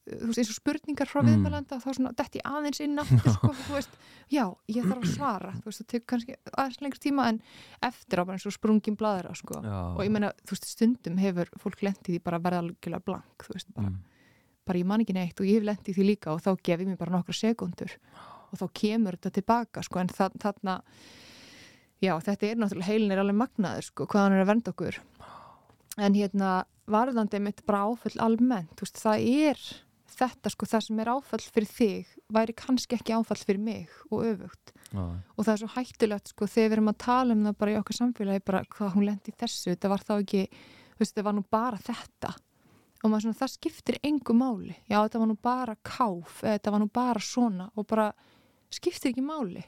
Speaker 2: þú veist, eins og spurningar frá
Speaker 1: Mm.
Speaker 2: viðmælanda þá svona, detti ég aðeins inn aftur sko, þú veist, já, ég þarf að svara þú veist, það tekur kannski aðeins lengur tíma en eftir á bara eins og sprungin bladra sko. Og ég meina, þú veist, stundum hefur fólk lendið í bara að verða algjörlega blank þú veist, bara
Speaker 1: Mm.
Speaker 2: bara ég man ekki neitt og ég hef lendið því líka og þá gef ég mér bara nokkra sekundur og þá kemur þetta tilbaka sko en þa þarna já þetta er náttúrulega heilin er alveg magnaður sko hvað hann er að vernda okkur en hérna varðandi mitt bara áföll almennt þú veist það er þetta sko það sem er áfall fyrir þig væri kannski ekki áfall fyrir mig og öfugt.
Speaker 1: Já.
Speaker 2: og það er svo hættulegt sko þegar við erum að tala um það bara í okkar samfélagi bara hvað hún lendi þessu þetta var þá ekki, þú veist, þetta var nú bara þetta. Og maður svona, það skiptir engu máli, já þetta var nú bara káf, eða þetta var nú bara svona og bara skiptir ekki máli.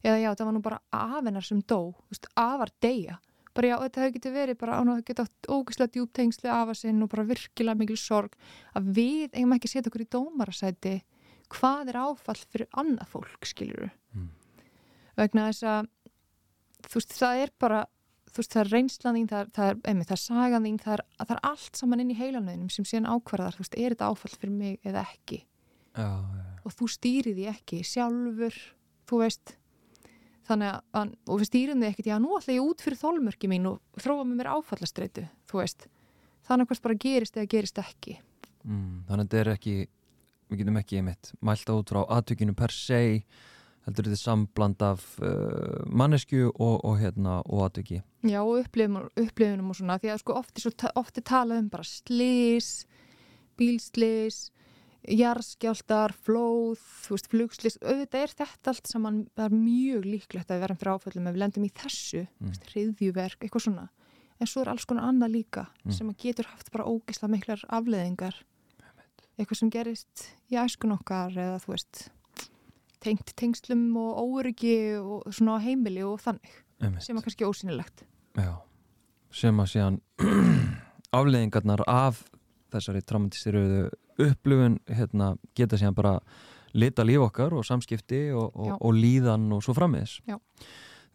Speaker 2: Eða já þetta var nú bara afennar sem dó, þú veist, afar deyja bara já þetta hefur getið verið bara án og það geta átt ógislega djúptengsli afa sinn og bara virkilega mikil sorg að við eigum ekki að setja okkur í dómarasæti hvað er áfall fyrir annað fólk skilur
Speaker 1: Mm.
Speaker 2: vegna þess að þú veist það er bara þú veist það er reynslan þín, það er, það er, einmitt, það er sagan þín, það er, það er allt saman inn í heilanöðinum sem síðan ákvarðar, þú veist, er þetta áfall fyrir mig eða ekki
Speaker 1: Já, já.
Speaker 2: og þú stýrir því ekki sjálfur þú veist þannig að, og við stýrum því ekkert já, nú ætla ég út fyrir þólmörki mín og þróa með mér áfallastreitu, þú veist. Þannig að hvers bara gerist eða gerist ekki.
Speaker 1: Mm, þannig að þetta er ekki við getum ekki einmitt mælt út frá aðtökinu per se heldur þetta sambland af uh, mannesku og, og hérna og aðtöki
Speaker 2: Já, og upplifunum, upplifunum og svona, því að sko oft er, svo, ta- oft er talað um bara slís, bílslís, jarðskjáltar, flóð, flugslís, auðvitað er þetta allt saman, það er mjög líklegt að verðum fyrir áföllum ef við lendum í þessu,
Speaker 1: Mm.
Speaker 2: hriðjuverk, eitthvað svona. En svo er alls konar annað líka
Speaker 1: Mm.
Speaker 2: sem getur haft bara ógislega miklar afleðingar. Eitthvað sem gerist í æskun okkar eða þú veist, tengt tengslum og óryggi og svona heimili og þannig,
Speaker 1: einmitt.
Speaker 2: sem er kannski ósýnilegt.
Speaker 1: Já, sem að síðan afleðingarnar af þessari traumatistiruðu upplifun hérna, geta síðan bara lita líf okkar og samskipti og, og, og líðan og svo frammiðis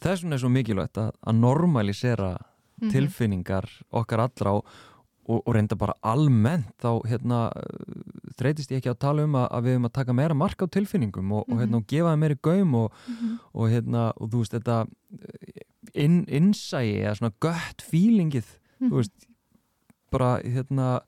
Speaker 1: þess vegna er svo mikilvægt að, að normalisera
Speaker 2: Mhm.
Speaker 1: tilfinningar okkar allra og, og, reynda bara almennt þá hérna, þreytist ég ekki að tala um að, að við erum að taka meira mark á tilfinningum og, og, hérna, og gefa þeim meiri gaum og,
Speaker 2: Mhm.
Speaker 1: og hérna, og þú veist þetta inn, innsæi eða svona gött fílingið
Speaker 2: Mhm.
Speaker 1: þú veist, bara hérna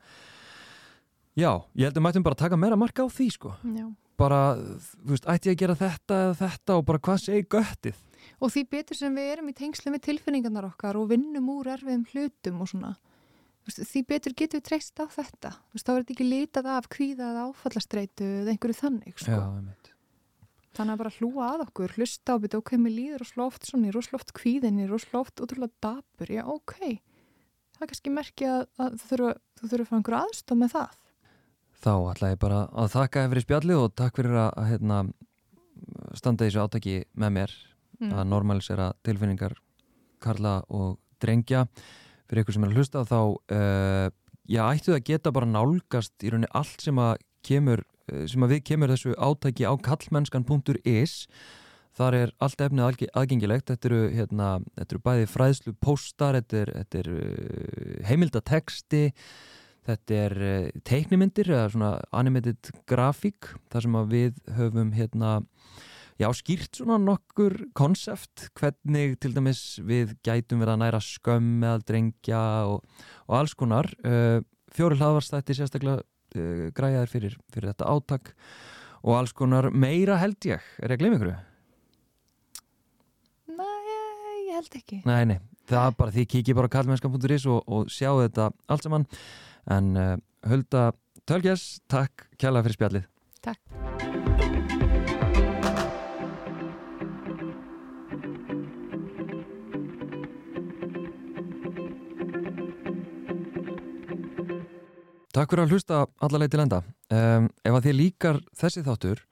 Speaker 1: já, ég held að mættum bara taka meira marka á því sko,
Speaker 2: Já.
Speaker 1: bara þú veist, ætti ég að gera þetta eða þetta og bara hvað segi göttið
Speaker 2: Og því betur sem við erum í tengslu með tilfinningarnar okkar og vinnum úr erfiðum hlutum og svona, veist, því betur getum við treyst á þetta. Þú veist, þá er þetta ekki litað af kvíða eða áfallastreitu eða einhverju þannig, sko.
Speaker 1: já, einmitt
Speaker 2: Þannig að bara hlúa að okkur, hlusta á byrju, ok, mér líður roslóft svona, ég er roslóft kvíðin, ég er roslóft útrúlega dapur, já, ok. Það er kannski merki að, að þú þurfa að fá einhverju aðstof með það.
Speaker 1: Þá ætla ég bara að þakka fyrir spjallið og takk fyrir að, hérna, standa þessu átaki með mér
Speaker 2: Mm.
Speaker 1: að normalisera tilfinningar Karla og drengja. Fyrir ykkur sem er að hlusta þá uh, já, ættu það að geta bara nálgast í rauninni allt sem að kemur eh, sem að við kemur þessu átaki á kallmennskan.is þar er allt efnið aðge- aðgengilegt. Þetta eru, hérna, þetta eru bæði fræðslu póstar, þetta er, þetta er uh, heimildateksti þetta er uh, teiknimyndir eða svona animated grafík þar sem við höfum hérna Já, skýrt svona nokkur konsept, hvernig til dæmis við gætum verið að næra skömm meðal drengja og, og alls konar. Uh, fjóri hlaðvarstætti sérstaklega uh, græjaðir fyrir, fyrir þetta átak og alls konar meira held ég. Er ég að gleyma ykkur?
Speaker 2: Nei, ég held ekki.
Speaker 1: Nei, nei, það er bara því kikið bara á kallmennskan.is og, og sjáu þetta allt saman. En uh, Hulda Tölgjess, takk kjærlega fyrir spjallið.
Speaker 2: Takk.
Speaker 1: Takk fyrir að hlusta allarleið til enda. Um, ef að þið líkar þessi þáttur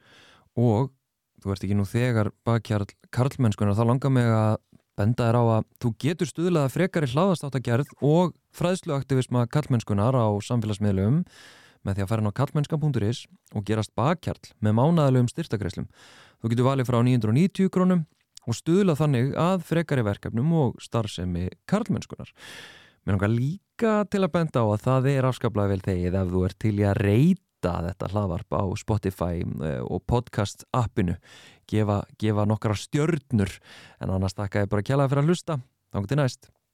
Speaker 1: og þú ert ekki nú þegar bakkjarl karlmennskunar þá langar mig að benda þér á að þú getur stuðlaða frekari hláðastáttagerð og fræðsluaktivisma karlmennskunar á samfélagsmiðlum með því að fara inn á karlmennskan.is og gerast bakkjarl með mánaðalegum styrtakreislum. Þú getur valið frá 990 krónum og stuðla þannig að frekari verkefnum og starfsemi karlmennskunar. Mér langar líka til að benda á að það er afskaplega vel þegið ef þú ert til í að reyta þetta hlaðvarp á Spotify eh, og podcast appinu gefa, gefa nokkra stjörnur en annars takka ég bara kjælaði fyrir að hlusta. Þá til næst.